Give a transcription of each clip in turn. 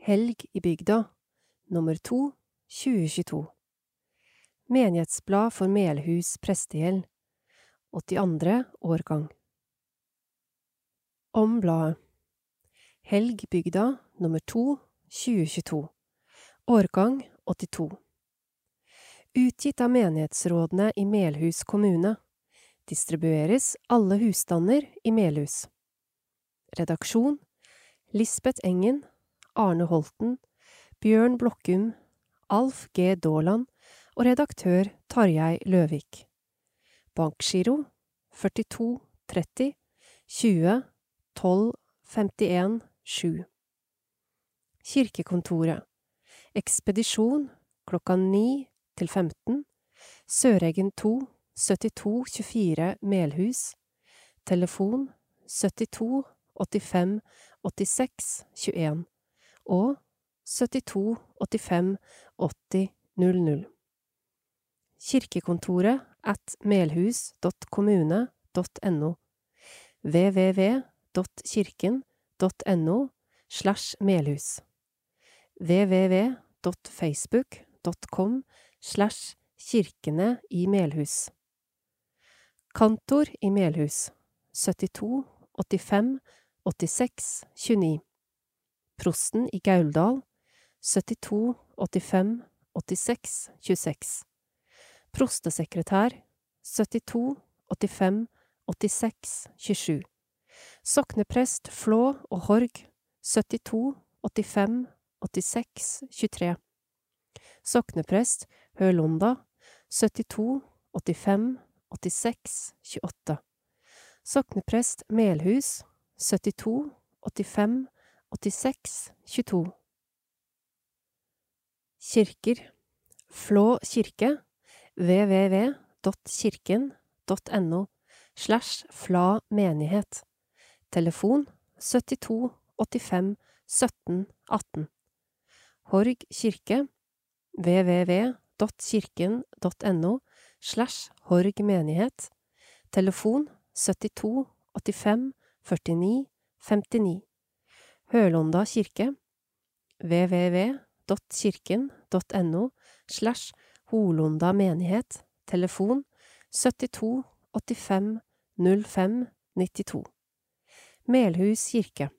Helg i bygda, nummer to, 2022 Menighetsblad for Melhus prestegjeld, 82. årgang Om bladet Helg bygda, nummer to, 2022 Årgang 82 Utgitt av menighetsrådene i Melhus kommune. Distribueres alle husstander i Melhus. Redaksjon Lisbeth Engen, Arne Holten, Bjørn Blokkum, Alf G. Daaland og redaktør Tarjei Løvik. Bankgiro 42 30 20 12 51 7 Kirkekontoret. Ekspedisjon klokka 9 til 15 Søreggen 2 72 24 Melhus. Telefon 72 85 86 21 og 72 85 80 00 Kirkekontoret at melhus.kommune.no www.kirken.no slash melhus. www.facebook.com slash kirkene i Melhus. Kantor i Melhus. 72 85 86 29 Prosten i Gauldal 72 85 86 26 Prostesekretær 72 85 86 27 Sokneprest Flå og Horg 72 85 86 23 Sokneprest Hølonda 72 85 86 28 Sokneprest Melhus 72 85 86 22 Kirker. Flå kirke. www.kirken.no slash fla menighet. Telefon 72 85 17 18 Horg kirke. www.kirken.no slash Horg menighet. Telefon 72 85 49 59 Hølonda kirke. www.kirken.no slash Holonda menighet. Telefon 72 85 05 92 Melhus kirke.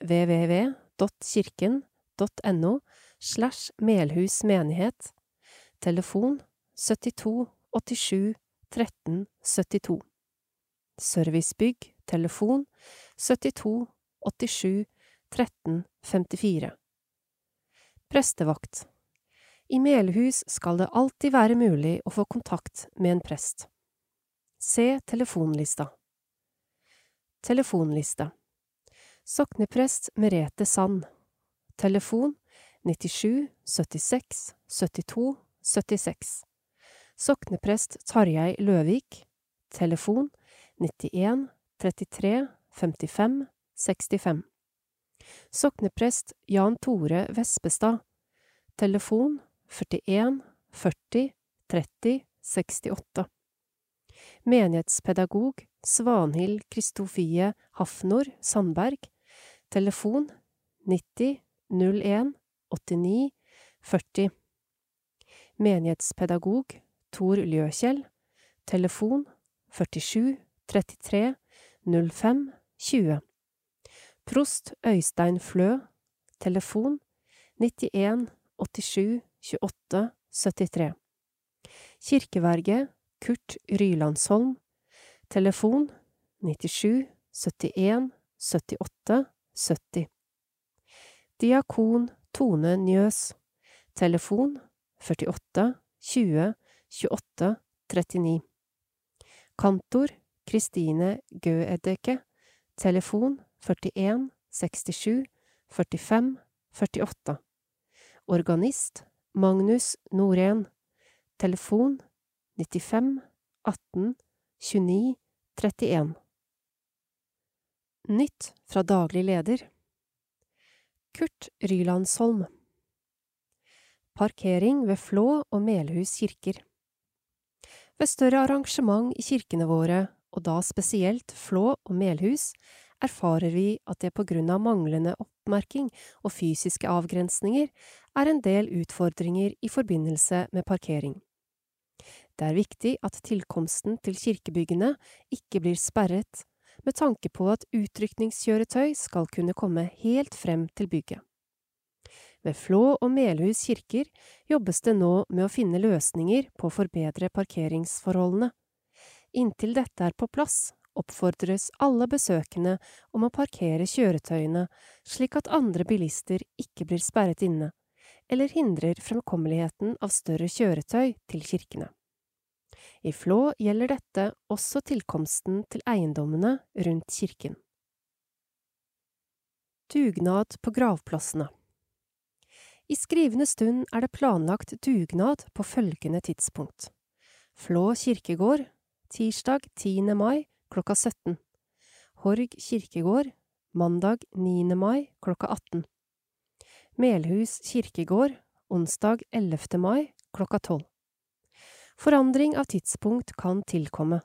www.kirken.no slash Melhus menighet. Telefon 72 87 13 72 Servicebygg. Telefon 72 87 13 54 Prestevakt. I Melhus skal det alltid være mulig å få kontakt med en prest. Se telefonlista. Telefonliste Sokneprest Merete Sand. Telefon 97 76 72 76 Sokneprest Tarjei Løvik. Telefon 91 33 55 65 Sokneprest Jan Tore Vespestad. Telefon 41 40 30 68 Menighetspedagog Svanhild Kristofie Hafnor Sandberg. Telefon 90 01 89 40 Menighetspedagog Tor Ljøkjell. Telefon 47 33 05 20 Prost Øystein Flø. Telefon 91 87 28 73 Kirkeverget Kurt Rylandsholm. Telefon 97 71 78 70 Diakon Tone Njøs. Telefon 48 20 28 39 Kantor Kristine Gøeddeke Telefon 41 67 45 48 Organist Magnus Norén. Telefon 95 18 29 31 Nytt fra daglig leder. Kurt Rylandsholm. Parkering ved Flå og Melhus kirker. Ved større arrangement i kirkene våre, og da spesielt Flå og Melhus, erfarer vi at det på grunn av manglende oppmerking og fysiske avgrensninger er en del utfordringer i forbindelse med parkering. Det er viktig at tilkomsten til kirkebyggene ikke blir sperret, med tanke på at utrykningskjøretøy skal kunne komme helt frem til bygget. Ved Flå og Melhus kirker jobbes det nå med å finne løsninger på å forbedre parkeringsforholdene. Inntil dette er på plass, oppfordres alle besøkende om å parkere kjøretøyene slik at andre bilister ikke blir sperret inne, eller hindrer fremkommeligheten av større kjøretøy til kirkene. I Flå gjelder dette også tilkomsten til eiendommene rundt kirken. Dugnad på gravplassene I skrivende stund er det planlagt dugnad på følgende tidspunkt. Flå kirkegård tirsdag 10. mai klokka 17. Horg kirkegård mandag 9. mai klokka 18. Melhus kirkegård onsdag 11. mai klokka 12. Forandring av tidspunkt kan tilkomme.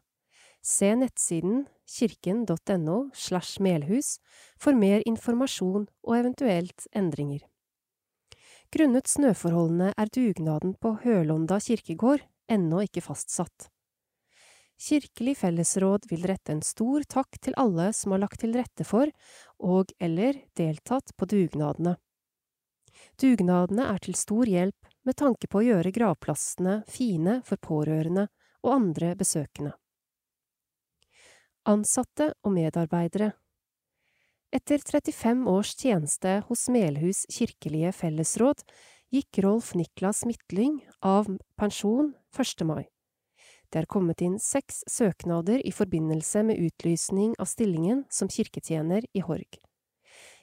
Se nettsiden kirken.no slash melhus for mer informasjon og eventuelt endringer. Grunnet snøforholdene er dugnaden på Hølonda kirkegård ennå ikke fastsatt. Kirkelig fellesråd vil rette en stor takk til alle som har lagt til rette for og eller deltatt på dugnadene. Dugnadene er til stor hjelp med tanke på å gjøre gravplassene fine for pårørende og andre besøkende. Ansatte og medarbeidere Etter 35 års tjeneste hos Melhus kirkelige fellesråd gikk Rolf Niklas Midtlyng av pensjon 1. mai. Det er kommet inn seks søknader i forbindelse med utlysning av stillingen som kirketjener i Horg.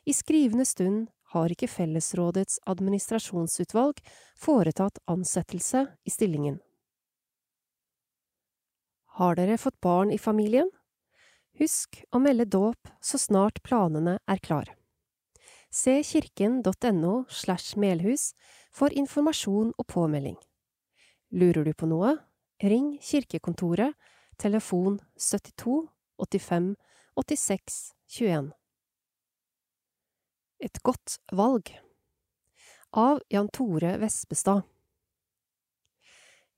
I skrivende stund har ikke Fellesrådets administrasjonsutvalg foretatt ansettelse i stillingen. Har dere fått barn i familien? Husk å melde dåp så snart planene er klare. Se kirken.no slash melhus for informasjon og påmelding. Lurer du på noe? Ring kirkekontoret, telefon 72 85 86 21. Et godt valg Av Jan Tore Vespestad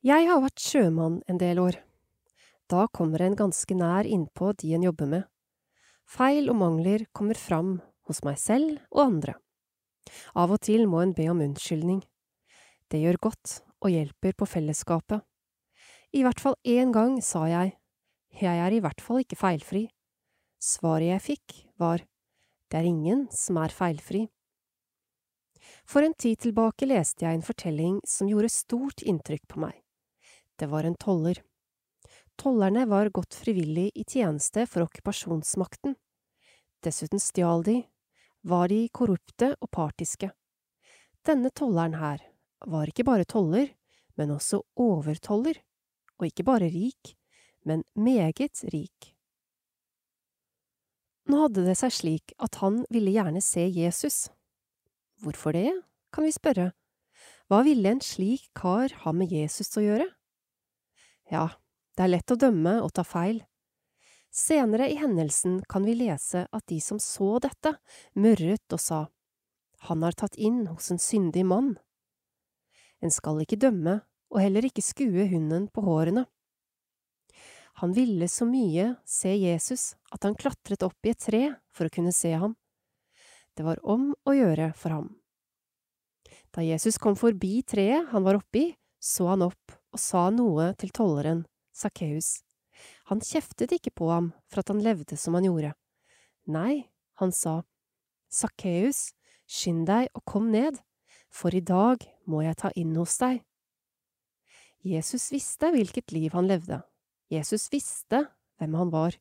Jeg har vært sjømann en del år. Da kommer en ganske nær innpå de en jobber med. Feil og mangler kommer fram hos meg selv og andre. Av og til må en be om unnskyldning. Det gjør godt og hjelper på fellesskapet. I hvert fall én gang sa jeg, jeg er i hvert fall ikke feilfri. Svaret jeg fikk, var det er ingen som er feilfri. For en tid tilbake leste jeg en fortelling som gjorde stort inntrykk på meg. Det var en toller. Tollerne var gått frivillig i tjeneste for okkupasjonsmakten. Dessuten stjal de, var de korrupte og partiske. Denne tolleren her var ikke bare toller, men også overtoller, og ikke bare rik, men meget rik. Nå hadde det seg slik at han ville gjerne se Jesus. Hvorfor det, kan vi spørre. Hva ville en slik kar ha med Jesus å gjøre? Ja, det er lett å dømme og ta feil. Senere i hendelsen kan vi lese at de som så dette, murret og sa, Han har tatt inn hos en syndig mann. En skal ikke dømme og heller ikke skue hunden på hårene. Han ville så mye se Jesus at han klatret opp i et tre for å kunne se ham. Det var om å gjøre for ham. Da Jesus kom forbi treet han var oppi, så han opp og sa noe til tolleren, Sakkeus. Han kjeftet ikke på ham for at han levde som han gjorde. Nei, han sa, Sakkeus, skynd deg og kom ned, for i dag må jeg ta inn hos deg. Jesus visste hvilket liv han levde, Jesus visste hvem han var.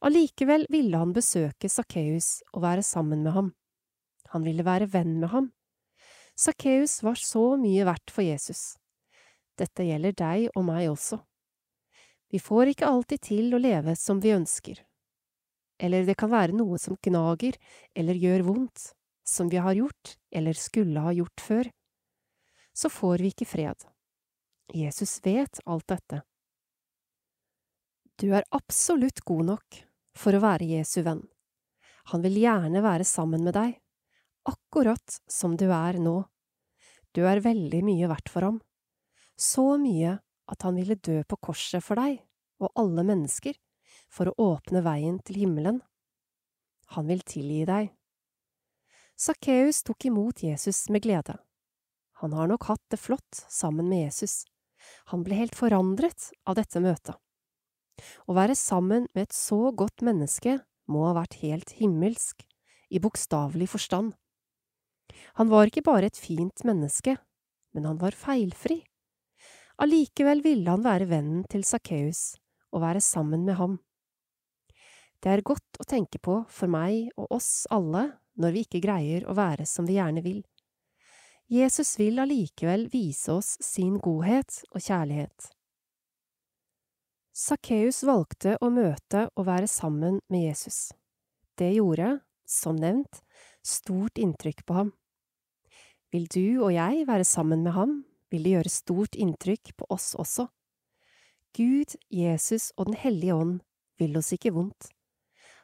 Allikevel ville han besøke Sakkeus og være sammen med ham. Han ville være venn med ham. Sakkeus var så mye verdt for Jesus. Dette gjelder deg og meg også. Vi får ikke alltid til å leve som vi ønsker. Eller det kan være noe som gnager eller gjør vondt, som vi har gjort eller skulle ha gjort før. Så får vi ikke fred. Jesus vet alt dette. Du er absolutt god nok for å være Jesu venn. Han vil gjerne være sammen med deg. akkurat som du er nå. Du er veldig mye verdt for ham, så mye at han ville dø på korset for deg og alle mennesker for å åpne veien til himmelen. Han vil tilgi deg. Sakkeus tok imot Jesus med glede. Han har nok hatt det flott sammen med Jesus. Han ble helt forandret av dette møtet. Å være sammen med et så godt menneske må ha vært helt himmelsk, i bokstavelig forstand. Han var ikke bare et fint menneske, men han var feilfri. Allikevel ville han være vennen til Sakkeus og være sammen med ham. Det er godt å tenke på for meg og oss alle når vi ikke greier å være som vi gjerne vil. Jesus vil allikevel vise oss sin godhet og kjærlighet. Sakkeus valgte å møte og være sammen med Jesus. Det gjorde, som nevnt, stort inntrykk på ham. Vil du og jeg være sammen med ham, vil det gjøre stort inntrykk på oss også. Gud, Jesus og Den hellige ånd vil oss ikke vondt.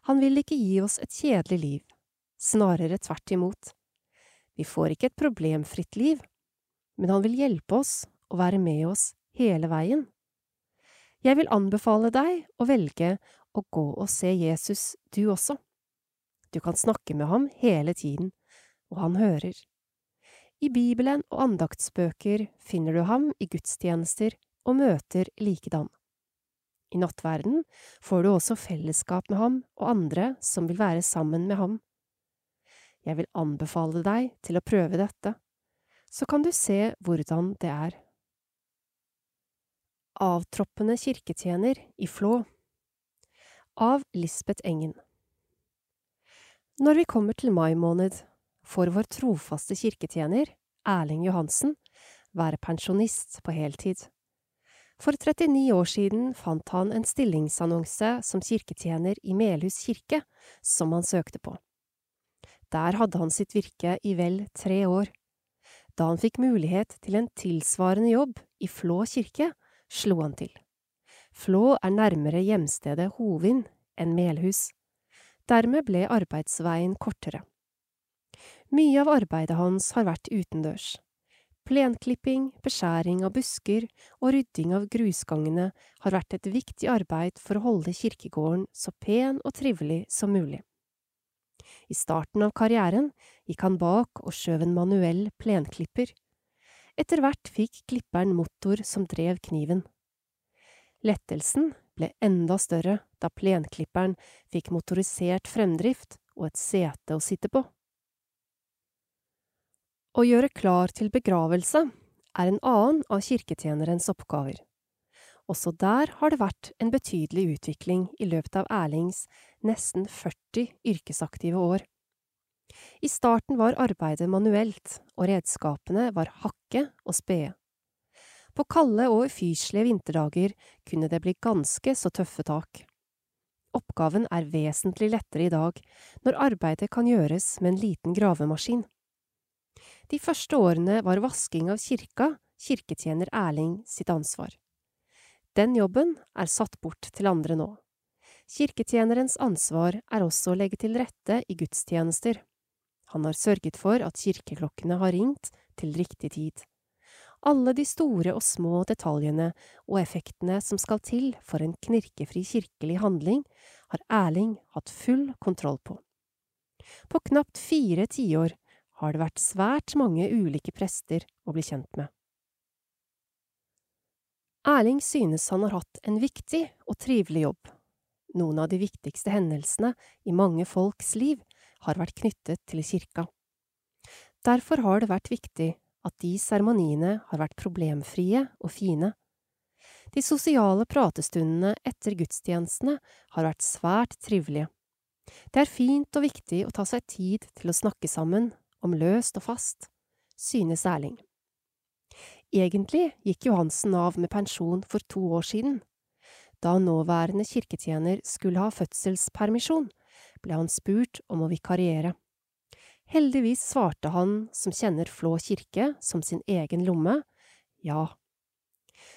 Han vil ikke gi oss et kjedelig liv, snarere tvert imot. Vi får ikke et problemfritt liv, men han vil hjelpe oss og være med oss hele veien. Jeg vil anbefale deg å velge å gå og se Jesus, du også. Du kan snakke med ham hele tiden, og han hører. I Bibelen og andaktsbøker finner du ham i gudstjenester og møter likedan. I nattverden får du også fellesskap med ham og andre som vil være sammen med ham. Jeg vil anbefale deg til å prøve dette, så kan du se hvordan det er. Avtroppende kirketjener i Flå Av Lisbeth Engen Når vi kommer til mai måned, får vår trofaste kirketjener, Erling Johansen, være pensjonist på heltid. For 39 år siden fant han en stillingsannonse som kirketjener i Melhus kirke, som han søkte på. Der hadde han sitt virke i vel tre år. Da han fikk mulighet til en tilsvarende jobb i Flå kirke, slo han til. Flå er nærmere hjemstedet Hovin enn Melhus. Dermed ble arbeidsveien kortere. Mye av arbeidet hans har vært utendørs. Plenklipping, beskjæring av busker og rydding av grusgangene har vært et viktig arbeid for å holde kirkegården så pen og trivelig som mulig. I starten av karrieren gikk han bak og skjøv en manuell plenklipper. Etter hvert fikk klipperen motor som drev kniven. Lettelsen ble enda større da plenklipperen fikk motorisert fremdrift og et sete å sitte på. Å gjøre klar til begravelse er en annen av kirketjenerens oppgaver. Også der har det vært en betydelig utvikling i løpet av Erlings nesten 40 yrkesaktive år. I starten var arbeidet manuelt, og redskapene var hakke og spede. På kalde og ufyselige vinterdager kunne det bli ganske så tøffe tak. Oppgaven er vesentlig lettere i dag, når arbeidet kan gjøres med en liten gravemaskin. De første årene var vasking av kirka kirketjener Erling sitt ansvar. Den jobben er satt bort til andre nå. Kirketjenerens ansvar er også å legge til rette i gudstjenester. Han har sørget for at kirkeklokkene har ringt til riktig tid. Alle de store og små detaljene og effektene som skal til for en knirkefri kirkelig handling, har Erling hatt full kontroll på. På knapt fire tiår har det vært svært mange ulike prester å bli kjent med. Erling synes han har hatt en viktig og trivelig jobb. Noen av de viktigste hendelsene i mange folks liv har vært knyttet til kirka. Derfor har det vært viktig at de seremoniene har vært problemfrie og fine. De sosiale pratestundene etter gudstjenestene har vært svært trivelige. Det er fint og viktig å ta seg tid til å snakke sammen om løst og fast, synes Erling. Egentlig gikk Johansen av med pensjon for to år siden. Da nåværende kirketjener skulle ha fødselspermisjon, ble han spurt om å vikariere. Heldigvis svarte han, som kjenner Flå kirke som sin egen lomme, ja.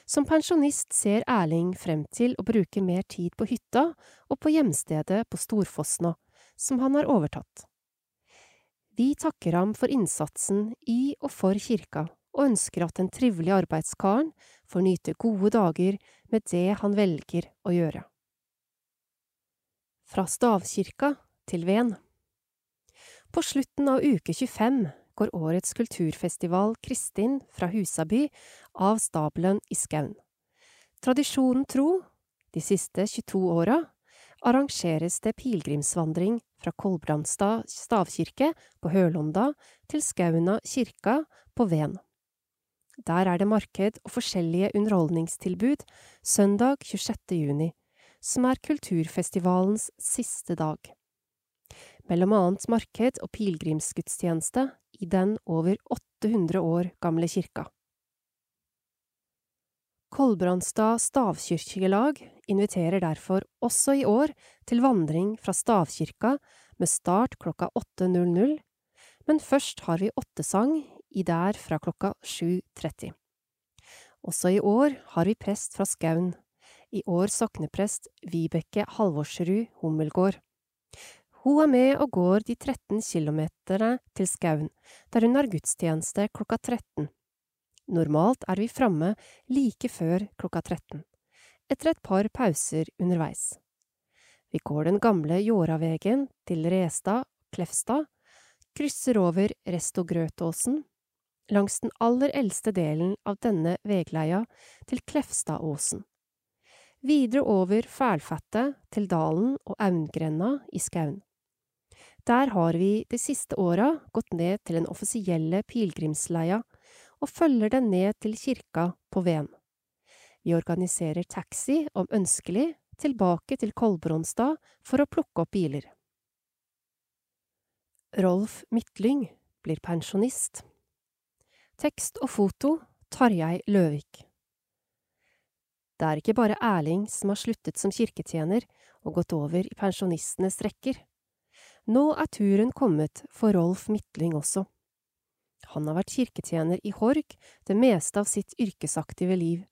Som pensjonist ser Erling frem til å bruke mer tid på hytta og på hjemstedet på Storfosna, som han har overtatt. Vi takker ham for innsatsen i og for kirka, og ønsker at den trivelige arbeidskaren får nyte gode dager med det han velger å gjøre. Fra stavkirka til Ven På slutten av uke 25 går årets kulturfestival Kristin fra Husaby av stabelen i Skaun. Tradisjonen tro, de siste 22 åra, arrangeres det pilegrimsvandring fra Kolbrandstad stavkirke på Hølonda til Skauna kirka på Ven. Der er det marked og forskjellige underholdningstilbud søndag 26. juni, som er kulturfestivalens siste dag. Mellom annet marked og pilegrimsgudstjeneste i den over 800 år gamle kirka. Kolbrandstad stavkirkelag inviterer derfor også i år til vandring fra stavkirka med start klokka 8.00, men først har vi åttesang i der fra klokka 7.30. Også i år har vi prest fra Skaun, i år sokneprest Vibeke Halvorsrud Hummelgård. Hun er med og går de 13 kilometerne til Skaun, der hun har gudstjeneste klokka 13. Normalt er vi framme like før klokka 13, etter et par pauser underveis. Vi går den gamle Jåravegen til Restad, Klefstad, krysser over Restogrøtåsen, langs den aller eldste delen av denne vegleia til Klefstadåsen. Videre over Fælfattet til dalen og Aungrenna i Skaun. Der har vi de siste åra gått ned til den offisielle pilegrimsleia og følger den ned til kirka på Ven. Vi organiserer taxi, om ønskelig, tilbake til Kolbronstad for å plukke opp biler. Rolf Midtlyng blir pensjonist. Tekst og foto Tarjei Løvik. Det er ikke bare Erling som har sluttet som kirketjener og gått over i pensjonistenes rekker. Nå er turen kommet for Rolf Midtlyng også. Han har vært kirketjener i Horg det meste av sitt yrkesaktive liv,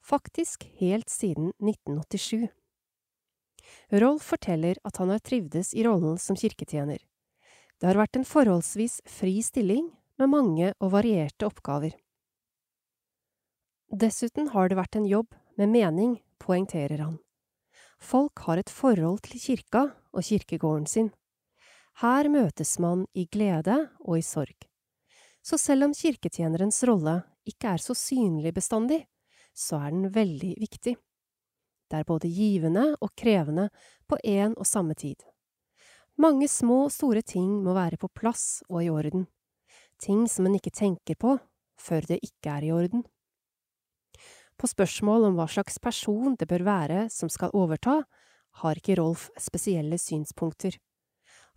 faktisk helt siden 1987. Rolf forteller at han har trivdes i rollen som kirketjener. Det har vært en forholdsvis fri stilling med mange og varierte oppgaver. Dessuten har det vært en jobb med mening, poengterer han. Folk har et forhold til kirka og kirkegården sin. Her møtes man i glede og i sorg. Så selv om kirketjenerens rolle ikke er så synlig bestandig, så er den veldig viktig. Det er både givende og krevende på én og samme tid. Mange små og store ting må være på plass og i orden ting som en ikke tenker på før det ikke er i orden. På spørsmål om hva slags person det bør være som skal overta, har ikke Rolf spesielle synspunkter.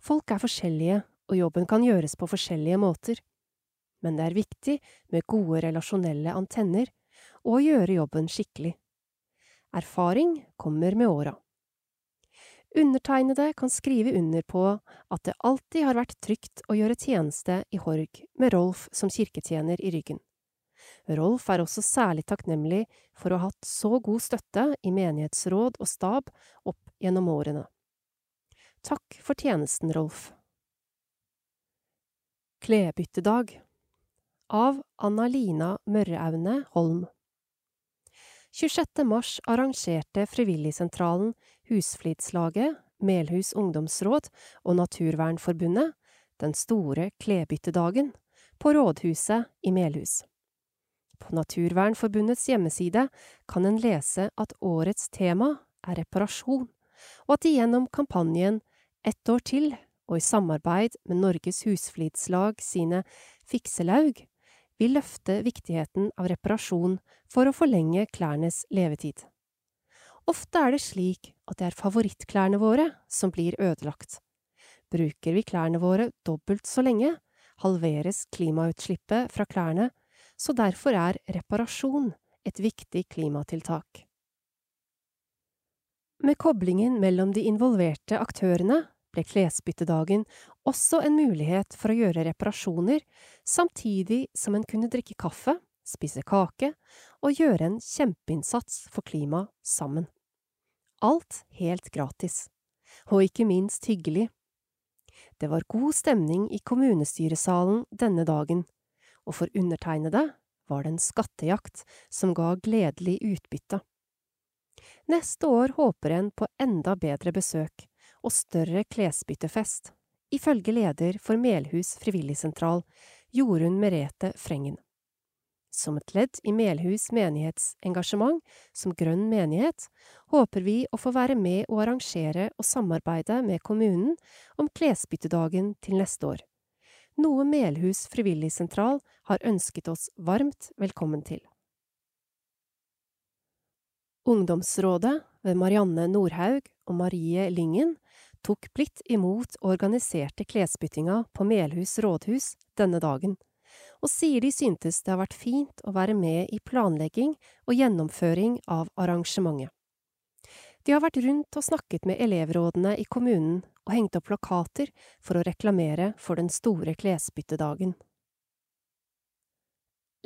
Folk er forskjellige, og jobben kan gjøres på forskjellige måter. Men det er viktig med gode relasjonelle antenner og å gjøre jobben skikkelig. Erfaring kommer med åra. Undertegnede kan skrive under på at det alltid har vært trygt å gjøre tjeneste i Horg med Rolf som kirketjener i ryggen. Rolf er også særlig takknemlig for å ha hatt så god støtte i menighetsråd og stab opp gjennom årene. Takk for tjenesten, Rolf. Klebyttedag av Anna-Lina Mørreaune Holm 26. mars arrangerte Frivilligsentralen, Husflidslaget, Melhus ungdomsråd og Naturvernforbundet den store klebyttedagen på rådhuset i Melhus. På Naturvernforbundets hjemmeside kan en lese at årets tema er reparasjon, og at de gjennom kampanjen Ett år til og i samarbeid med Norges Husflidslag sine Fikselaug vil løfte viktigheten av reparasjon for å forlenge klærnes levetid. Ofte er det slik at det er favorittklærne våre som blir ødelagt. Bruker vi klærne våre dobbelt så lenge, halveres klimautslippet fra klærne, så derfor er reparasjon et viktig klimatiltak. Med koblingen mellom de involverte aktørene ble klesbyttedagen også en mulighet for å gjøre reparasjoner, samtidig som en kunne drikke kaffe, spise kake og gjøre en kjempeinnsats for klimaet sammen. Alt helt gratis. Og ikke minst hyggelig. Det var god stemning i kommunestyresalen denne dagen, og for undertegnede var det en skattejakt som ga gledelig utbytte. Neste år håper en på enda bedre besøk og større klesbyttefest, ifølge leder for Melhus frivilligsentral, Jorunn Merete Frengen. Som et ledd i Melhus menighetsengasjement som grønn menighet, håper vi å få være med å arrangere og samarbeide med kommunen om klesbyttedagen til neste år, noe Melhus frivilligsentral har ønsket oss varmt velkommen til. Ungdomsrådet ved Marianne Nordhaug og Marie Lyngen tok blidt imot og organiserte klesbyttinga på Melhus rådhus denne dagen og sier de syntes det har vært fint å være med i planlegging og gjennomføring av arrangementet. De har vært rundt og snakket med elevrådene i kommunen og hengt opp plakater for å reklamere for den store klesbyttedagen.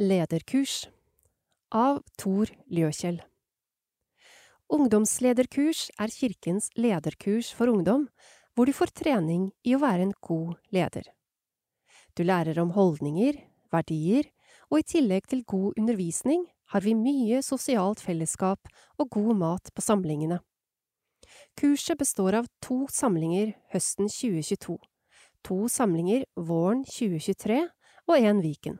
Lederkurs av Tor Ljøkjell Ungdomslederkurs er kirkens lederkurs for ungdom, hvor du får trening i å være en god leder. Du lærer om holdninger, verdier, og i tillegg til god undervisning har vi mye sosialt fellesskap og god mat på samlingene. Kurset består av to samlinger høsten 2022, to samlinger våren 2023 og en Viken.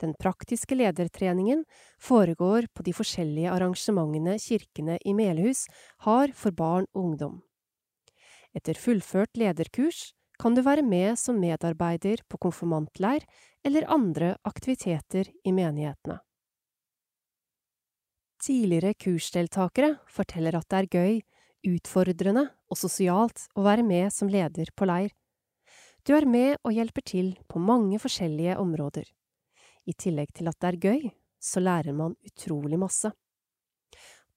Den praktiske ledertreningen foregår på de forskjellige arrangementene kirkene i Melhus har for barn og ungdom. Etter fullført lederkurs kan du være med som medarbeider på konfirmantleir eller andre aktiviteter i menighetene. Tidligere kursdeltakere forteller at det er gøy, utfordrende og sosialt å være med som leder på leir. Du er med og hjelper til på mange forskjellige områder. I tillegg til at det er gøy, så lærer man utrolig masse.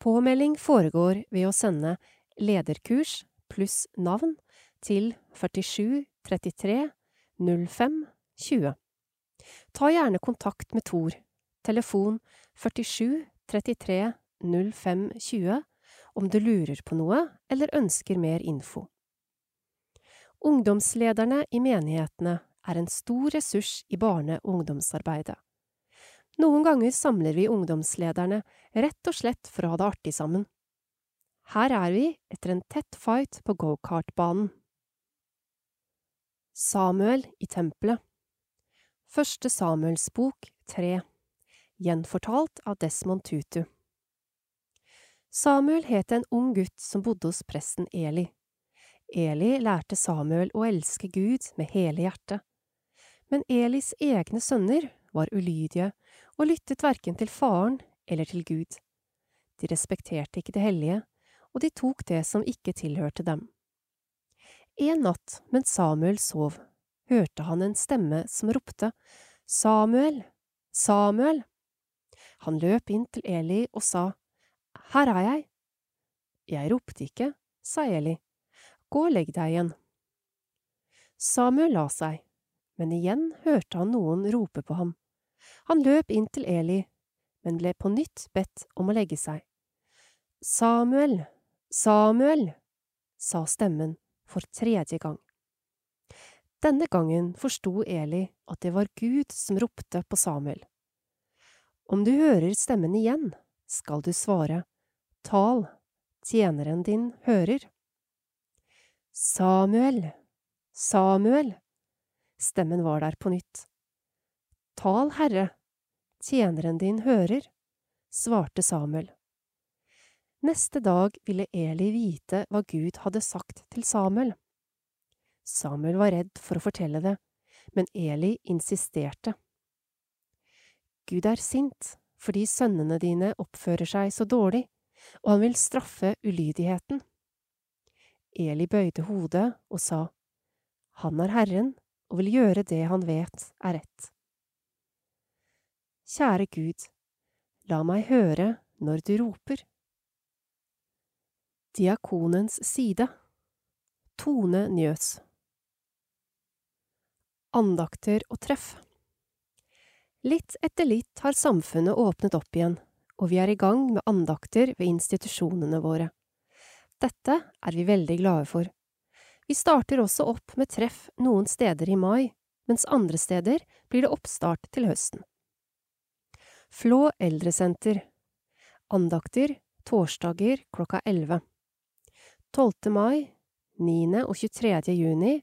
Påmelding foregår ved å sende lederkurs pluss navn til 47 33 05 20. Ta gjerne kontakt med Tor, telefon 47 33 05 20, om du lurer på noe eller ønsker mer info. Ungdomslederne i menighetene er en stor ressurs i barne- og ungdomsarbeidet. Noen ganger samler vi ungdomslederne rett og slett for å ha det artig sammen. Her er vi etter en tett fight på gokartbanen. Samuel i tempelet Første Samuels bok, tre Gjenfortalt av Desmond Tutu Samuel het en ung gutt som bodde hos presten Eli. Eli lærte Samuel å elske Gud med hele hjertet. Men Elis egne sønner var ulydige og lyttet verken til faren eller til Gud. De respekterte ikke det hellige, og de tok det som ikke tilhørte dem. En natt mens Samuel sov, hørte han en stemme som ropte Samuel, Samuel. Han løp inn til Eli og sa, Her er jeg. Jeg ropte ikke, sa Eli. Gå og legg deg igjen. Samuel la seg, men igjen hørte han noen rope på ham. Han løp inn til Eli, men ble på nytt bedt om å legge seg. Samuel, Samuel, sa stemmen for tredje gang. Denne gangen forsto Eli at det var Gud som ropte på Samuel. Om du hører stemmen igjen, skal du svare, Tal, tjeneren din hører. Samuel, Samuel, stemmen var der på nytt. Tal, Herre, tjeneren din hører, svarte Samuel. Neste dag ville Eli vite hva Gud hadde sagt til Samuel. Samuel var redd for å fortelle det, men Eli insisterte. Gud er sint fordi sønnene dine oppfører seg så dårlig, og han vil straffe ulydigheten. Eli bøyde hodet og sa, Han er Herren og vil gjøre det han vet er rett. Kjære Gud, la meg høre når du roper. Diakonens side Tone Njøs Andakter og treff Litt etter litt har samfunnet åpnet opp igjen, og vi er i gang med andakter ved institusjonene våre. Dette er vi veldig glade for. Vi starter også opp med treff noen steder i mai, mens andre steder blir det oppstart til høsten. Flå eldresenter Andakter torsdager klokka 11. 12. mai, 9. og 23. juni,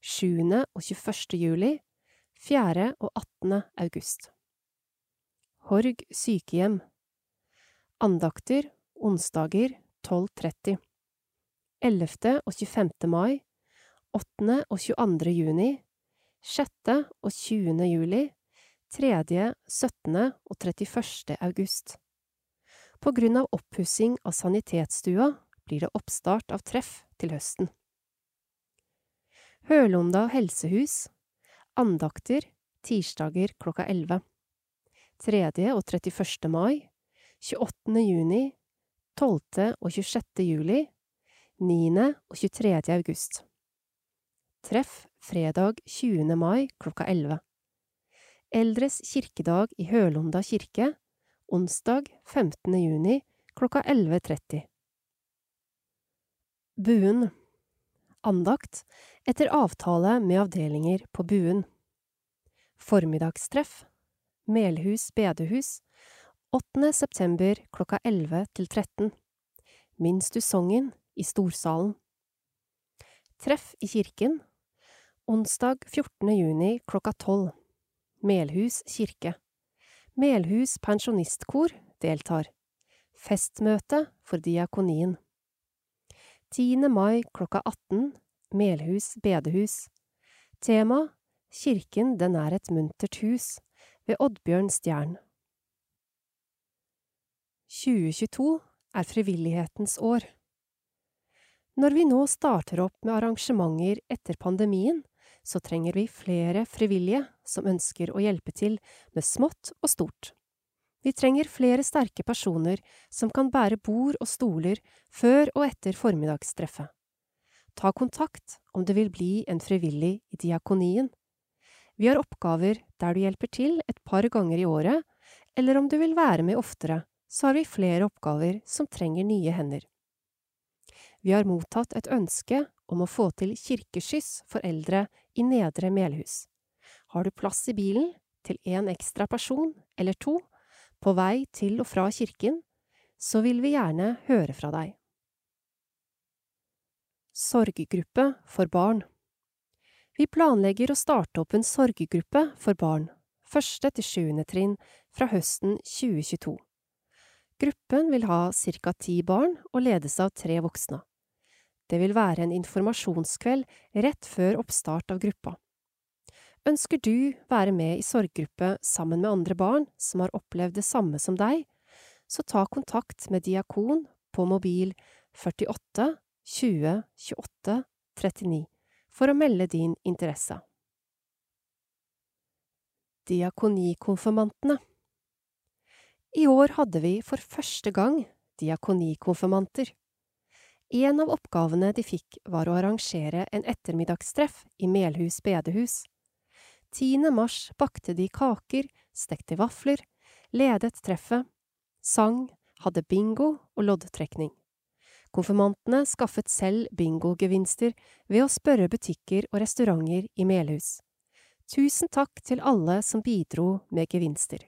7. og 21. juli, 4. og 18. august. Horg sykehjem Andakter onsdager 12.30 11. og 25. mai 8. og 22. juni 6. og 20. juli 3., 17. og 31. august. På grunn av oppussing av sanitetsstua blir det oppstart av treff til høsten. Hølonda helsehus Andakter tirsdager klokka 11. 3. og 31. mai 28. juni 12. og 26. juli 9. og 23. august. Treff fredag 20. mai klokka 11. Eldres kirkedag i Hølonda kirke onsdag 15. juni klokka 11.30. Buen Andakt etter avtale med avdelinger på Buen. Formiddagstreff Melhus bedehus 8. september klokka 11 til 13. Minst du songen i Storsalen. Treff i kirken onsdag 14. juni klokka 12. Melhus kirke. Melhus pensjonistkor deltar. Festmøte for diakonien. 10. mai klokka 18 Melhus bedehus. Tema Kirken den er et muntert hus ved Oddbjørn Stjern. 2022 er frivillighetens år. Når vi nå starter opp med arrangementer etter pandemien, så trenger vi flere frivillige som ønsker å hjelpe til med smått og stort. Vi trenger flere sterke personer som kan bære bord og stoler før og etter formiddagstreffet. Ta kontakt om du vil bli en frivillig i diakonien. Vi har oppgaver der du hjelper til et par ganger i året, eller om du vil være med oftere, så har vi flere oppgaver som trenger nye hender. Vi har mottatt et ønske om å få til kirkeskyss for eldre i Nedre Melhus. Har du plass i bilen til en ekstra person eller to på vei til og fra kirken, så vil vi gjerne høre fra deg. Sorggruppe for barn Vi planlegger å starte opp en sorggruppe for barn, første til sjuende trinn, fra høsten 2022. Gruppen vil ha ca ti barn og ledes av tre voksne. Det vil være en informasjonskveld rett før oppstart av gruppa. Ønsker du være med i sorggruppe sammen med andre barn som har opplevd det samme som deg, så ta kontakt med Diakon på mobil 48 20 28 39 for å melde din interesse. Diakonikonfirmantene I år hadde vi for første gang diakonikonfirmanter. En av oppgavene de fikk var å arrangere en ettermiddagstreff i Melhus bedehus. 10. mars bakte de kaker, stekte vafler, ledet treffet, sang, hadde bingo og loddtrekning. Konfirmantene skaffet selv bingogevinster ved å spørre butikker og restauranter i Melhus. Tusen takk til alle som bidro med gevinster.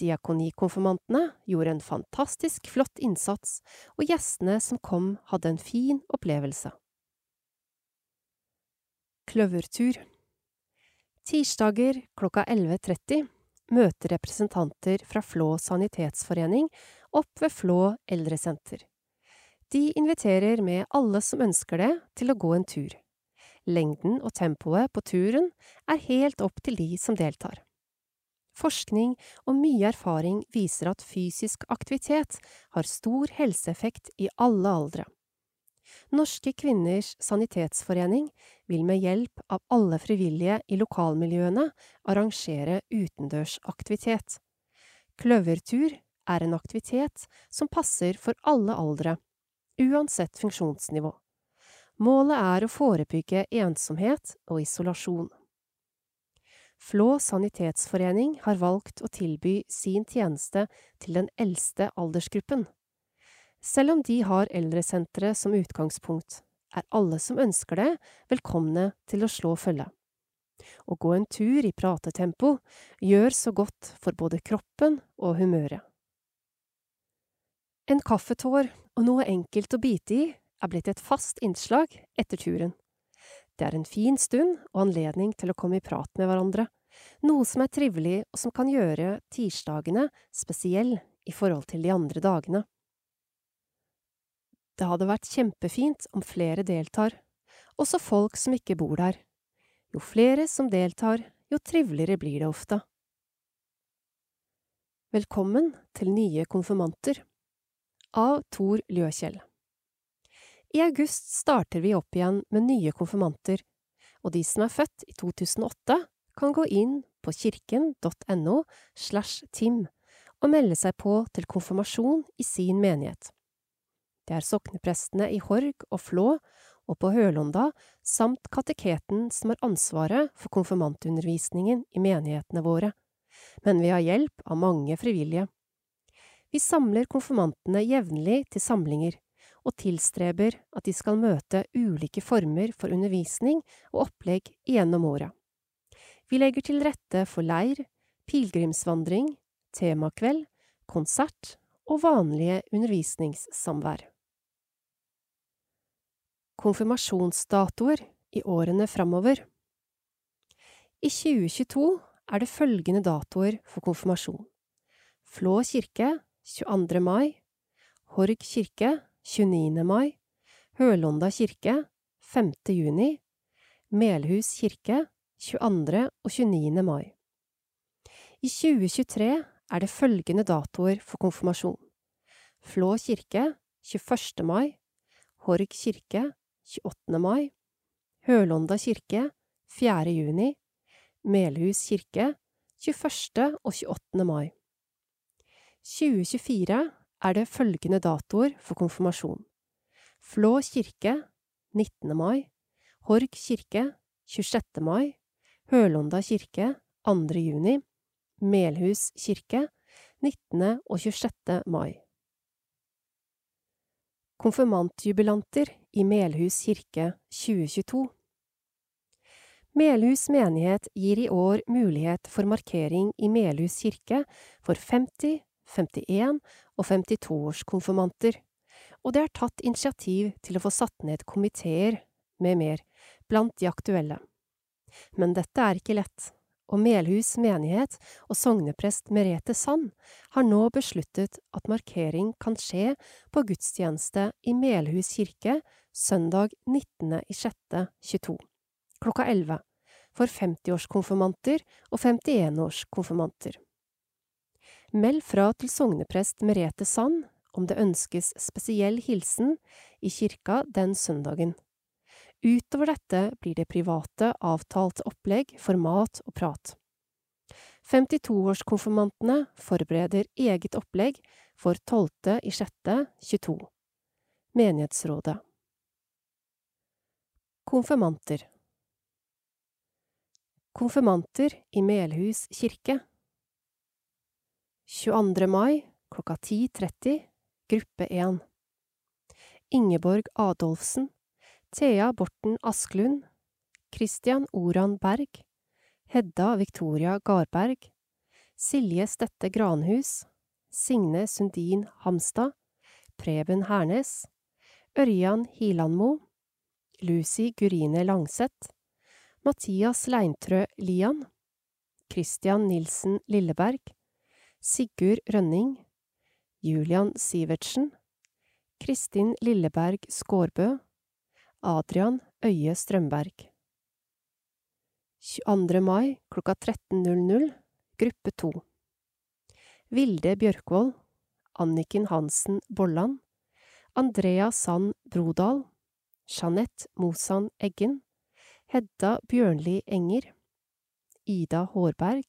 Diakonikonfirmantene gjorde en fantastisk flott innsats, og gjestene som kom hadde en fin opplevelse. Kløvertur Tirsdager klokka 11.30 møter representanter fra Flå sanitetsforening opp ved Flå eldresenter. De inviterer med alle som ønsker det, til å gå en tur. Lengden og tempoet på turen er helt opp til de som deltar. Forskning og mye erfaring viser at fysisk aktivitet har stor helseeffekt i alle aldre. Norske kvinners sanitetsforening vil med hjelp av alle frivillige i lokalmiljøene arrangere utendørsaktivitet. Kløvertur er en aktivitet som passer for alle aldre, uansett funksjonsnivå. Målet er å forebygge ensomhet og isolasjon. Flå sanitetsforening har valgt å tilby sin tjeneste til den eldste aldersgruppen. Selv om de har eldresenteret som utgangspunkt, er alle som ønsker det, velkomne til å slå følge. Å gå en tur i pratetempo gjør så godt for både kroppen og humøret. En kaffetår og noe enkelt å bite i er blitt et fast innslag etter turen. Det er en fin stund og anledning til å komme i prat med hverandre, noe som er trivelig og som kan gjøre tirsdagene spesiell i forhold til de andre dagene. Det hadde vært kjempefint om flere deltar, også folk som ikke bor der. Jo flere som deltar, jo triveligere blir det ofte. Velkommen til nye konfirmanter av Tor Ljøkjell I august starter vi opp igjen med nye konfirmanter, og de som er født i 2008, kan gå inn på kirken.no slash tim og melde seg på til konfirmasjon i sin menighet. Det er sokneprestene i Horg og Flå og på Hølonda samt kateketen som har ansvaret for konfirmantundervisningen i menighetene våre, men vi har hjelp av mange frivillige. Vi samler konfirmantene jevnlig til samlinger, og tilstreber at de skal møte ulike former for undervisning og opplegg gjennom året. Vi legger til rette for leir, pilegrimsvandring, temakveld, konsert og vanlige undervisningssamvær konfirmasjonsdatoer i årene framover. I 2022 er det følgende datoer for konfirmasjon. Flå kirke 22. mai, Horg kirke 29. mai, Hølonda kirke 5. juni, Melhus kirke 22. og 29. mai. I 2023 er det følgende datoer for konfirmasjon. Flå kirke 21. mai, Horg kirke 28. mai, Hølonda kirke 4. juni, Melhus kirke 21. og 28. mai. 2024 er det følgende datoer for konfirmasjon. Flå kirke 19. mai, Horg kirke 26. mai, Hølonda kirke 2. juni, Melhus kirke 19. og 26. mai. Konfirmantjubilanter i Melhus kirke 2022 Melhus menighet gir i år mulighet for markering i Melhus kirke for 50, 51 og 52-årskonfirmanter, og det er tatt initiativ til å få satt ned komiteer med mer blant de aktuelle. Men dette er ikke lett og Melhus menighet og sogneprest Merete Sand har nå besluttet at markering kan skje på gudstjeneste i Melhus kirke søndag 19.06.22 klokka 11 for 50-årskonfirmanter og 51-årskonfirmanter. Meld fra til sogneprest Merete Sand om det ønskes spesiell hilsen i kirka den søndagen. Utover dette blir det private, avtalt opplegg for mat og prat. 52-årskonfirmantene forbereder eget opplegg for 12. i 6. 22. Menighetsrådet Konfirmanter Konfirmanter i Melhus kirke 22. mai klokka 10.30 Gruppe 1 Ingeborg Adolfsen Thea Borten Asklund, Christian Oran Berg, Hedda Victoria Garberg, Silje Stette Granhus, Signe Sundin Hamstad, Preben Hernes, Ørjan Hilandmo, Lucy Gurine Langseth, Mathias Leintrø Lian, Christian Nilsen Lilleberg, Sigurd Rønning, Julian Sivertsen, Kristin Lilleberg Skårbø, Adrian Øye Strømberg 22. mai klokka 13.00 Gruppe 2 Vilde Bjørkvold Anniken Hansen Bolland Andrea Sand Brodal Jeanette Mosan Eggen Hedda Bjørnli Enger Ida Hårberg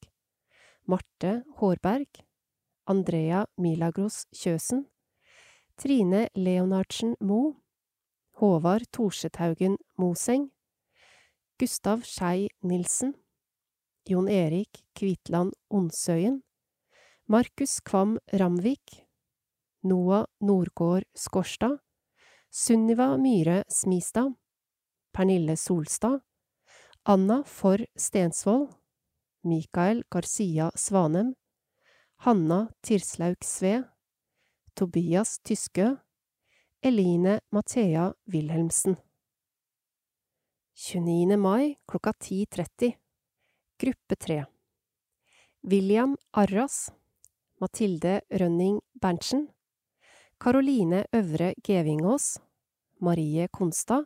Marte Hårberg Andrea Milagros Kjøsen Trine Leonardsen Moe Håvard Torsetaugen Moseng, Gustav Skei Nilsen, Jon Erik Kvitland Onsøyen, Markus Kvam Ramvik, Noah Nordgård Skårstad, Sunniva Myhre Smistad, Pernille Solstad, Anna For Stensvold, Mikael Garcia Svanem, Hanna Tirslaug Sve, Tobias Tyskø, Eline Mathea Wilhelmsen. 29. mai klokka 10.30 Gruppe 3 William Arras Mathilde Rønning Berntsen Karoline Øvre Gevingås Marie Konstad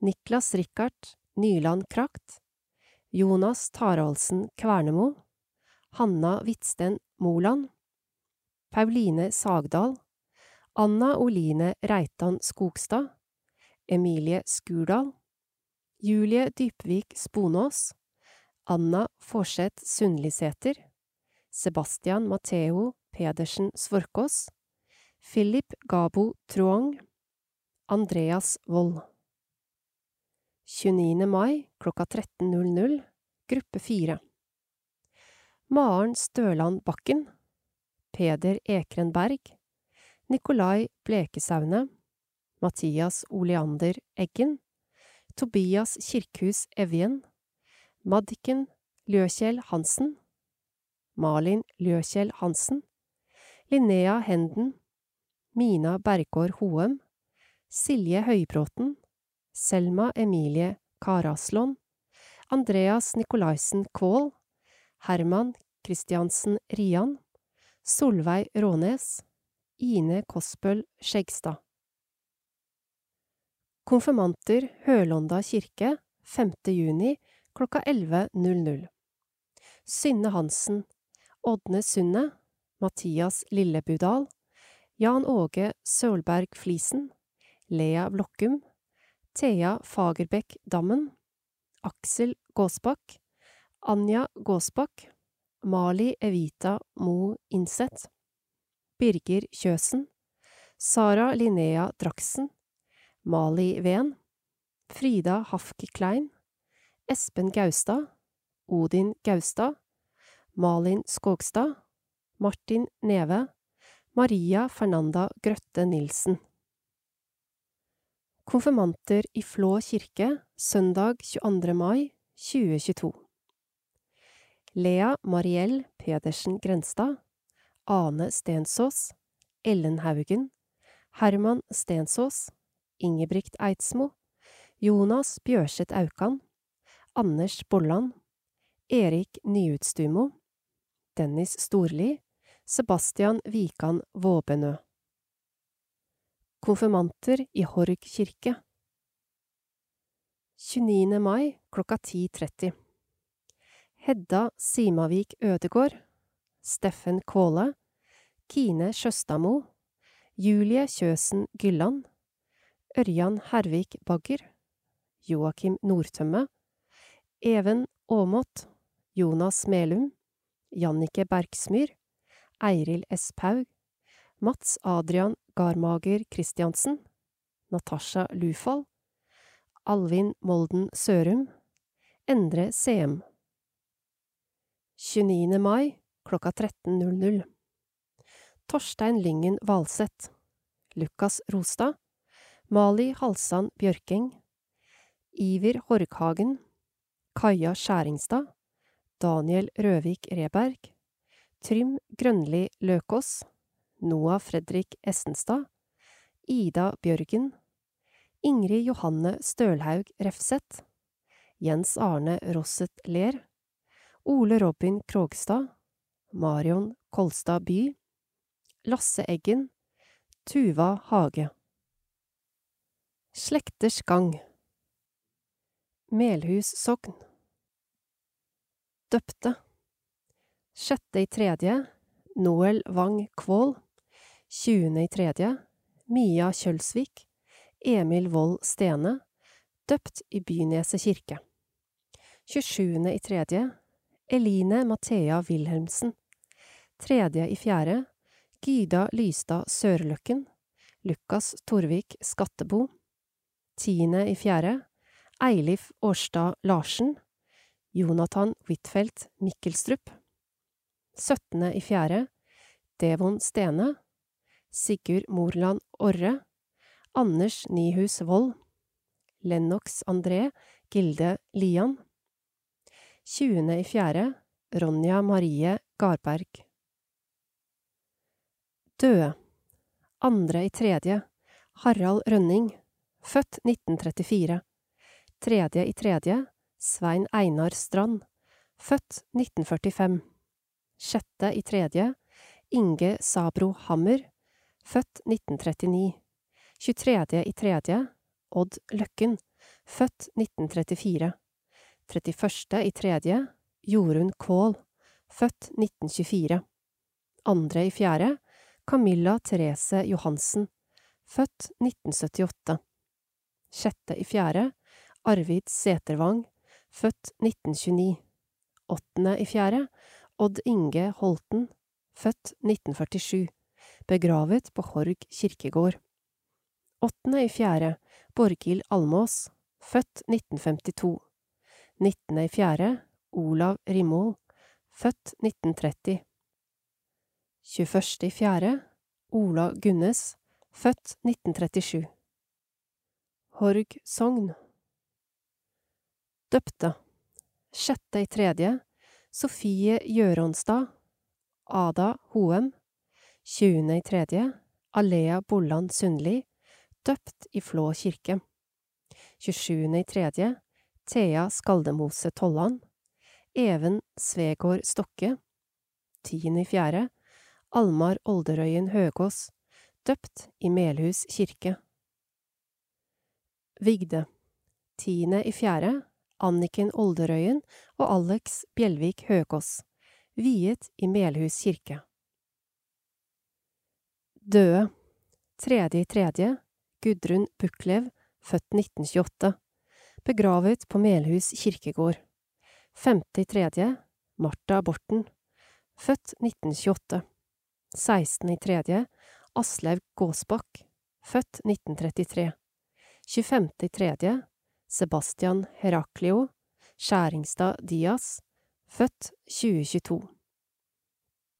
Niklas Rikard Nyland Krakt Jonas Taraldsen Kvernemo Hanna Hvitsten Moland Pauline Sagdal Anna Oline Reitan Skogstad Emilie Skurdal Julie Dypvik Sponås Anna Forseth Sundlisæter Sebastian Matheo Pedersen Svorkås Philip Gabo Truong Andreas Wold 29. mai klokka 13.00 Gruppe 4 Maren Støland Bakken Peder Ekren Berg Nikolai Blekesaune Mathias Oleander Eggen Tobias Kirkhus Evjen Madiken Løkjell Hansen Malin Løkjell Hansen Linnea Henden Mina Bergård Hoem Silje Høybråten Selma Emilie Karaslon Andreas Nikolaisen Kvål Herman Kristiansen Rian. Solveig Rånes. Ine Kospøl Skjegstad Konfirmanter Hølonda kirke 5. juni klokka 11.00 Synne Hansen. Ådne Sunde Mathias Lillebudal. Jan Åge Sølberg Flisen. Lea Blokkum. Thea Fagerbekk Dammen. Aksel Gåsbakk. Anja Gåsbakk Mali Evita Mo Inseth Birger Kjøsen Sara Linnea Draksen Mali Ven Frida Hafki Klein Espen Gaustad Odin Gaustad Malin Skogstad Martin Neve Maria Fernanda Grøtte Nilsen Konfirmanter i Flå kirke søndag 22. mai 2022 Lea Mariell Pedersen Grenstad Ane Stensås Ellen Haugen Herman Stensås Ingebrigt Eidsmo Jonas Bjørseth Aukan Anders Bolland Erik Nyutstumo Dennis Storli Sebastian Vikan Våbenø Konfirmanter i Horg kirke 29. mai klokka 10.30 Hedda Simavik Ødegård Steffen Kvåle Kine Sjøstadmo Julie Kjøsen Gylland Ørjan Hervik Bagger Joakim Nordtømme Even Aamodt Jonas Melum Jannike Bergsmyr Eiril S. Paug Mats Adrian Garmager Christiansen Natasha Lufall Alvin Molden Sørum Endre Seem 29. mai klokka 13.00 Torstein Lyngen Valseth Lukas Rostad Mali Halsand Bjørkeng Iver Horghagen Kaja Skjæringstad Daniel Røvik Reberg Trym Grønli Løkås Noah Fredrik Essenstad Ida Bjørgen Ingrid Johanne Stølhaug Refseth Jens Arne Rosset Ler Ole Robin Krogstad Marion Kolstad By Lasse Eggen Tuva Hage. Slekters gang. Melhus sogn. Døpte. Sjette i tredje Noel Wang Kvål. Tjuende i tredje Mia Kjølsvik Emil Wold Stene. Døpt i Byneset kirke. 27. i tredje Eline Mathea Wilhelmsen. Tredje i fjerde Gyda Lystad Sørløkken. Lukas Torvik Skattebo. Tiende i fjerde Eilif Årstad Larsen. Jonathan Huitfeldt Mikkelstrup. Syttende i fjerde Devon Stene. Sigurd Morland Orre. Anders Nyhus Wold. Lennox André Gilde Lian. 20. i fjerde Ronja Marie Garberg. I tredje Harald Rønning, født 1934. Tredje i tredje Svein Einar Strand, født 1945. Sjette i tredje Inge Sabro Hammer, født 1939. 23. i tredje Odd Løkken, født 1934. 31. i tredje Jorunn Kaal, født 1924. Andre i fjerde Camilla Therese Johansen, født 1978. Sjette i fjerde Arvid Setervang, født 1929. Åttende i fjerde Odd Inge Holten, født 1947, begravet på Horg kirkegård. Åttende i fjerde Borghild Almås, født 1952. Nittende i fjerde Olav Rimol, født 1930. 21. i fjerde Ola Gunnes, født 1937. Horg Sogn Døpte Sjette i tredje Sofie Gjøronstad Ada Hoem 20. i tredje Alea Bolland Sundli Døpt i Flå kirke 27. Thea Skaldemose Tollan Even Svegård Stokke 10. i fjerde Almar Olderøyen Høgås Døpt i Melhus kirke Vigde Tiende i fjerde Anniken Olderøyen og Alex Bjelvik Høgås Viet i Melhus kirke Døde Tredje i tredje Gudrun Buklev, født 1928 Begravet på Melhus kirkegård Femte i tredje Martha Borten, født 1928 16. i tredje Aslaug Gåsbakk, født 1933 25. i tredje Sebastian Heraklio Skjæringstad Dias, født 2022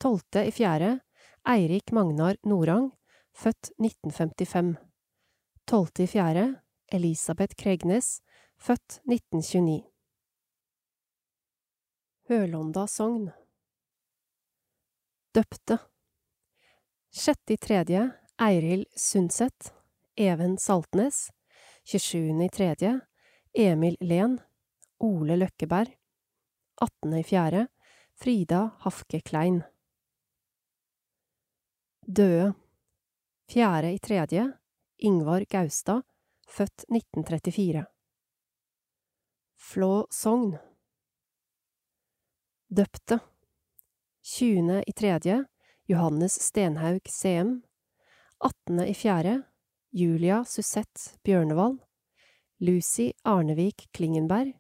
12. i fjerde Eirik Magnar Norang, født 1955 12. i fjerde Elisabeth Kregnes, født 1929 Hølonda sogn. Døpte. Sjette i tredje Eiril Sundset, Even Saltnes. 27. i tredje Emil Len, Ole Løkkeberg. 18. i fjerde Frida Hafke Klein. Døde. Fjerde i tredje Ingvar Gaustad, født 1934 Flå Sogn. Døpte. 20. i tredje Johannes Stenhaug CM 18. i fjerde Julia Susette Bjørnevald Lucy Arnevik Klingenberg.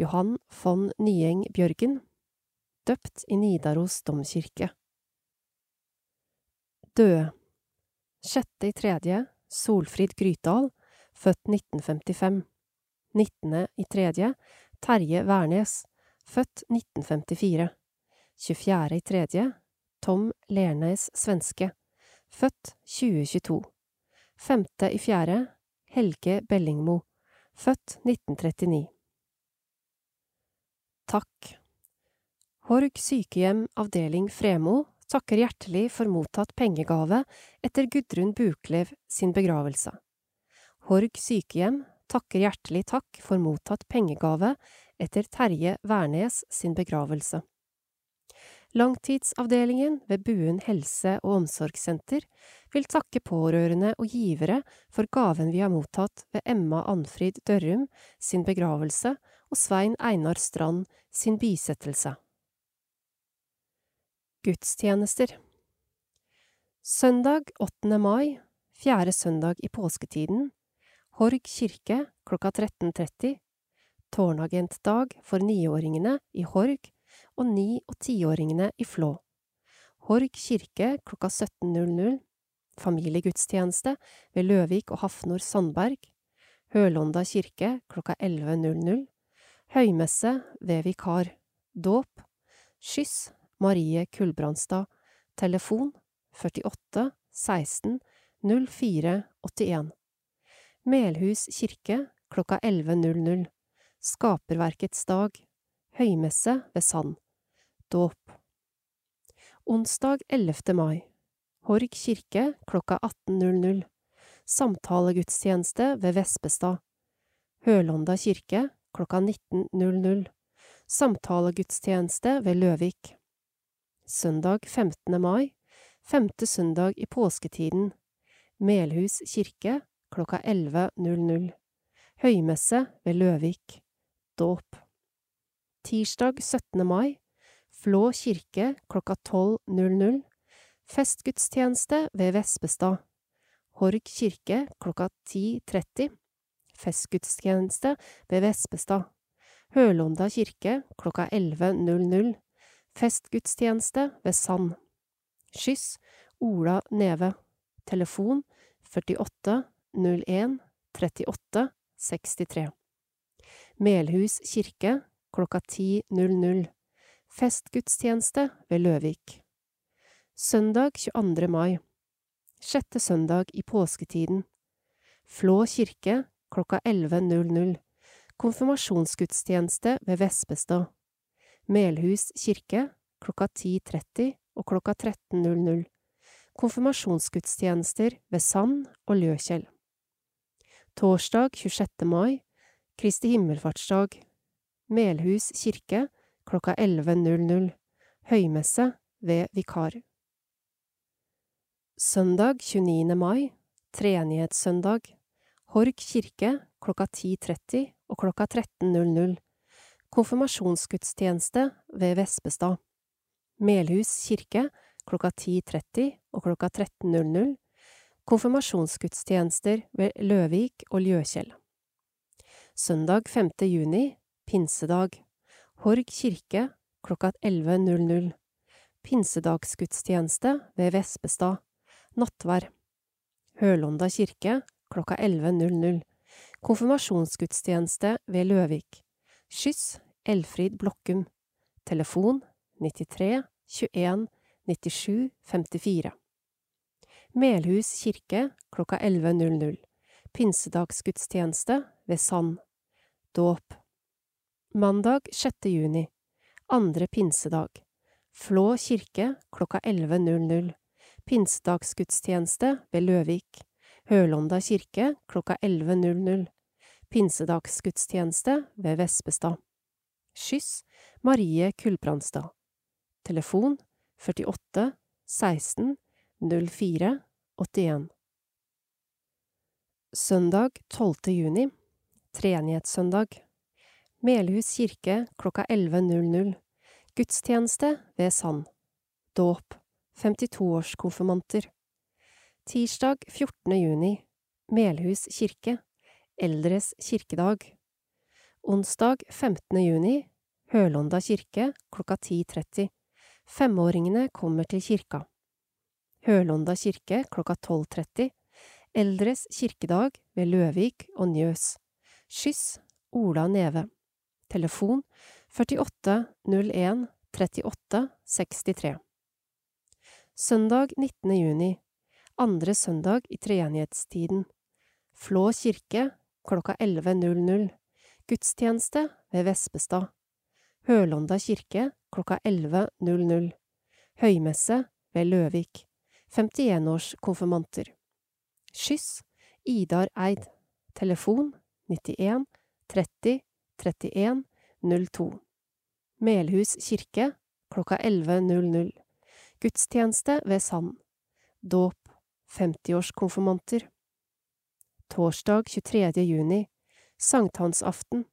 Johan von Nyeng Bjørgen. Døpt i Nidaros domkirke. Døde. Sjette i tredje Solfrid Grytdal, født 1955 19. i tredje Terje Wærnes, født 1954 24. i tredje Tom Lernes Svenske, født 2022 Femte i fjerde Helge Bellingmo, født 1939 Takk Horg sykehjem avdeling Fremo takker hjertelig for mottatt pengegave etter Gudrun Buklev sin begravelse. Horg sykehjem takker hjertelig takk for mottatt pengegave etter Terje Wærnes sin begravelse. Langtidsavdelingen ved Buen helse- og omsorgssenter vil takke pårørende og givere for gaven vi har mottatt ved Emma Anfrid Dørrum sin begravelse og Svein Einar Strand sin bisettelse. Gudstjenester Søndag 8. mai, fjerde søndag i påsketiden, Horg kirke klokka 13.30, tårnagentdag for niåringene i Horg og ni- og tiåringene i Flå. Horg kirke klokka 17.00, familiegudstjeneste ved Løvik og Hafnor Sandberg, Hølonda kirke klokka 11.00, høymesse ved vikar, dåp, skyss. Marie Kulbrandstad, telefon 48 16 04 81. Melhus kirke klokka 11.00. Skaperverkets dag. Høymesse ved Sand. Dåp. Onsdag 11. mai. Horg kirke klokka 18.00. Samtalegudstjeneste ved Vespestad. Hølonda kirke klokka 19.00. Samtalegudstjeneste ved Løvik. Søndag 15. mai. Femte søndag i påsketiden. Melhus kirke klokka 11.00. Høymesse ved Løvik. Dåp. Tirsdag 17. mai. Flå kirke klokka 12.00. Festgudstjeneste ved Vespestad. Horg kirke klokka 10.30. Festgudstjeneste ved Vespestad. Hølonda kirke klokka 11.00. Festgudstjeneste ved Sand. Skyss Ola Neve. Telefon 48 01 38 63. Melhus kirke klokka 10.00. Festgudstjeneste ved Løvik. Søndag 22. mai. Sjette søndag i påsketiden. Flå kirke klokka 11.00. Konfirmasjonsgudstjeneste ved Vespestad. Melhus kirke klokka 10.30 og klokka 13.00. Konfirmasjonsgudstjenester ved Sand og Løkjell. Torsdag 26. mai. Kristi himmelfartsdag. Melhus kirke klokka 11.00. Høymesse ved vikar. Søndag 29. mai. Treenighetssøndag. Horg kirke klokka 10.30 og klokka 13.00. Konfirmasjonsgudstjeneste ved Vespestad. Melhus kirke klokka 10.30 og klokka 13.00. Konfirmasjonsgudstjenester ved Løvik og Ljøkjell. Søndag 5. juni, pinsedag. Horg kirke klokka 11.00. Pinsedagsgudstjeneste ved Vespestad. Nattvær. Hølonda kirke klokka 11.00. Konfirmasjonsgudstjeneste ved Løvik. Skyss Elfrid Blokkum. Telefon 93 21 97 54. Melhus kirke klokka 11.00. Pinsedagsgudstjeneste ved Sand. Dåp. Mandag 6. juni. Andre pinsedag. Flå kirke klokka 11.00. Pinsedagsgudstjeneste ved Løvik. Hølonda kirke klokka 11.00. Pinsedagsgudstjeneste ved Vespestad. Skyss Marie Kulbrandstad. Telefon 48 16 04 81. Søndag 12. juni. Treenighetssøndag. Melhus kirke klokka 11.00. Gudstjeneste ved Sand. Dåp. 52-årskonfirmanter. Tirsdag 14. juni. Melhus kirke. Eldres kirkedag. Onsdag 15. juni. Hølonda kirke klokka 10.30. Femåringene kommer til kirka. Hølonda kirke klokka 12.30. Eldres kirkedag ved Løvik og Njøs. Skyss Ola Neve. Telefon 48 01 38 63. Søndag 19. juni. Andre søndag i treenighetstiden. Flå kirke klokka 11.00. Gudstjeneste ved Vespestad. Hølonda kirke klokka 11.00. Høymesse ved Løvik. 51-årskonfirmanter. Skyss Idar Eid. Telefon 91 30 31 02. Melhus kirke klokka 11.00. Gudstjeneste ved Sand. Dåp 50-årskonfirmanter. Torsdag 23. juni. Sankthansaften.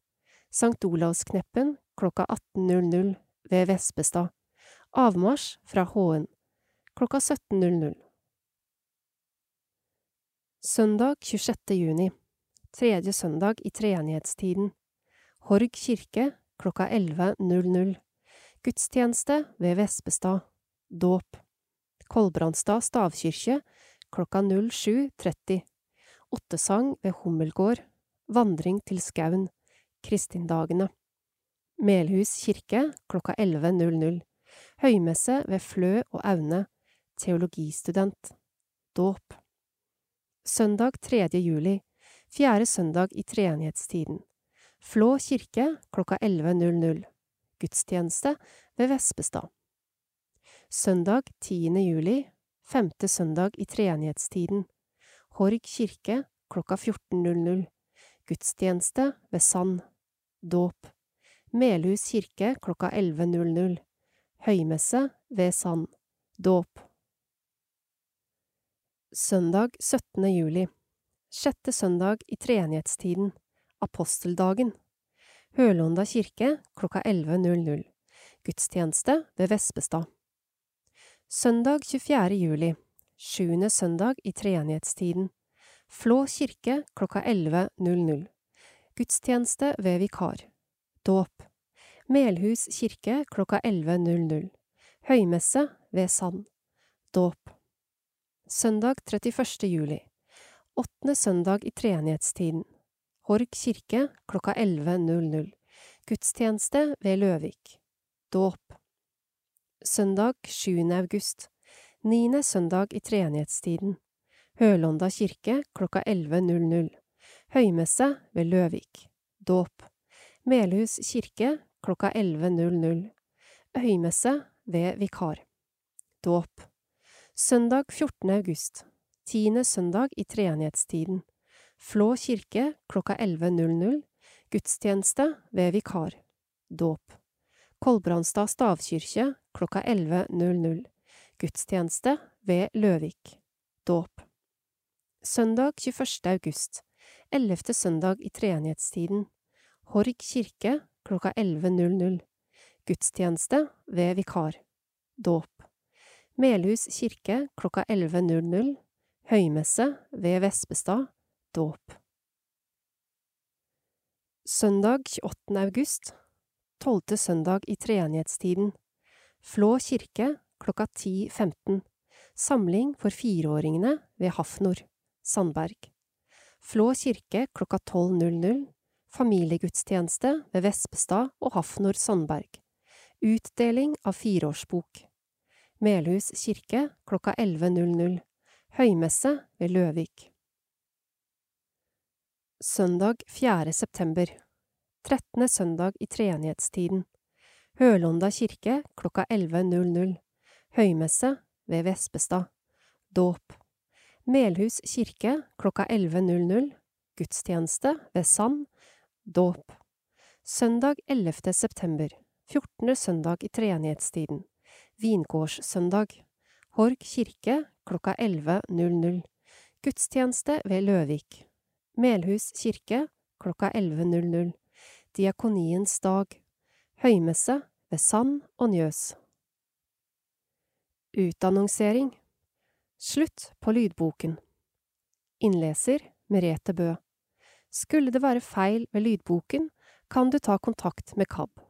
Sankt Olavskneppen klokka 18.00 ved Vespestad. Avmarsj fra Håen. Klokka 17.00. Søndag 26. juni. Tredje søndag i treenighetstiden. Horg kirke klokka 11.00. Gudstjeneste ved Vespestad. Dåp. Kolbrandstad stavkirke klokka 07.30. Ottesang ved Hummelgård. Vandring til skauen. Kristindagene. Melhus kirke klokka 11.00. Høymesse ved Flø og Aune. Teologistudent. Dåp. Søndag 3. juli. Fjerde søndag i treenighetstiden. Flå kirke klokka 11.00. Gudstjeneste ved Vespestad. Søndag 10. juli, femte søndag i treenighetstiden. Horg kirke klokka 14.00. Gudstjeneste ved Sand. Dåp. Melhus kirke klokka 11.00. Høymesse ved Sand. Dåp. Søndag 17. juli. Sjette søndag i treenighetstiden. Aposteldagen. Hølonda kirke klokka 11.00. Gudstjeneste ved Vespestad. Søndag 24. juli. Sjuende søndag i treenighetstiden. Flå kirke klokka 11.00. Gudstjeneste ved vikar. Dåp. Melhus kirke klokka 11.00. Høymesse ved Sand. Dåp. Søndag 31. juli. Åttende søndag i treenighetstiden. Horg kirke klokka 11.00. Gudstjeneste ved Løvik. Dåp. Søndag 7. august. Niende søndag i treenighetstiden. Hølonda kirke klokka 11.00. Høymesse ved Løvik. Dåp. Melhus kirke klokka 11.00. Høymesse ved vikar. Dåp. Søndag 14. august. Tiende søndag i treenighetstiden. Flå kirke klokka 11.00. Gudstjeneste ved vikar. Dåp. Kolbrandstad stavkirke klokka 11.00. Gudstjeneste ved Løvik. Dåp. Søndag 21. august. Ellevte søndag i treenighetstiden. Horg kirke klokka 11.00. Gudstjeneste ved vikar. Dåp. Melhus kirke klokka 11.00. Høymesse ved Vespestad. Dåp. Søndag 28. august. Tolvte søndag i treenighetstiden. Flå kirke klokka 10.15. Samling for fireåringene ved Hafnor, Sandberg. Flå kirke klokka 12.00. Familiegudstjeneste ved Vespestad og Hafnor Sandberg. Utdeling av fireårsbok. Melhus kirke klokka 11.00. Høymesse ved Løvik. Søndag 4. september. Trettende søndag i treenighetstiden. Hølonda kirke klokka 11.00. Høymesse ved Vespestad. Dåp. Melhus kirke klokka 11.00. Gudstjeneste ved Sand. Dåp. Søndag 11. september. Fjortende søndag i treenighetstiden. Vingårdssøndag. Horg kirke klokka 11.00. Gudstjeneste ved Løvik. Melhus kirke klokka 11.00. Diakoniens dag. Høymesse ved Sand og Njøs. Utannonsering Slutt på lydboken Innleser Merete Bø Skulle det være feil ved lydboken, kan du ta kontakt med KAB.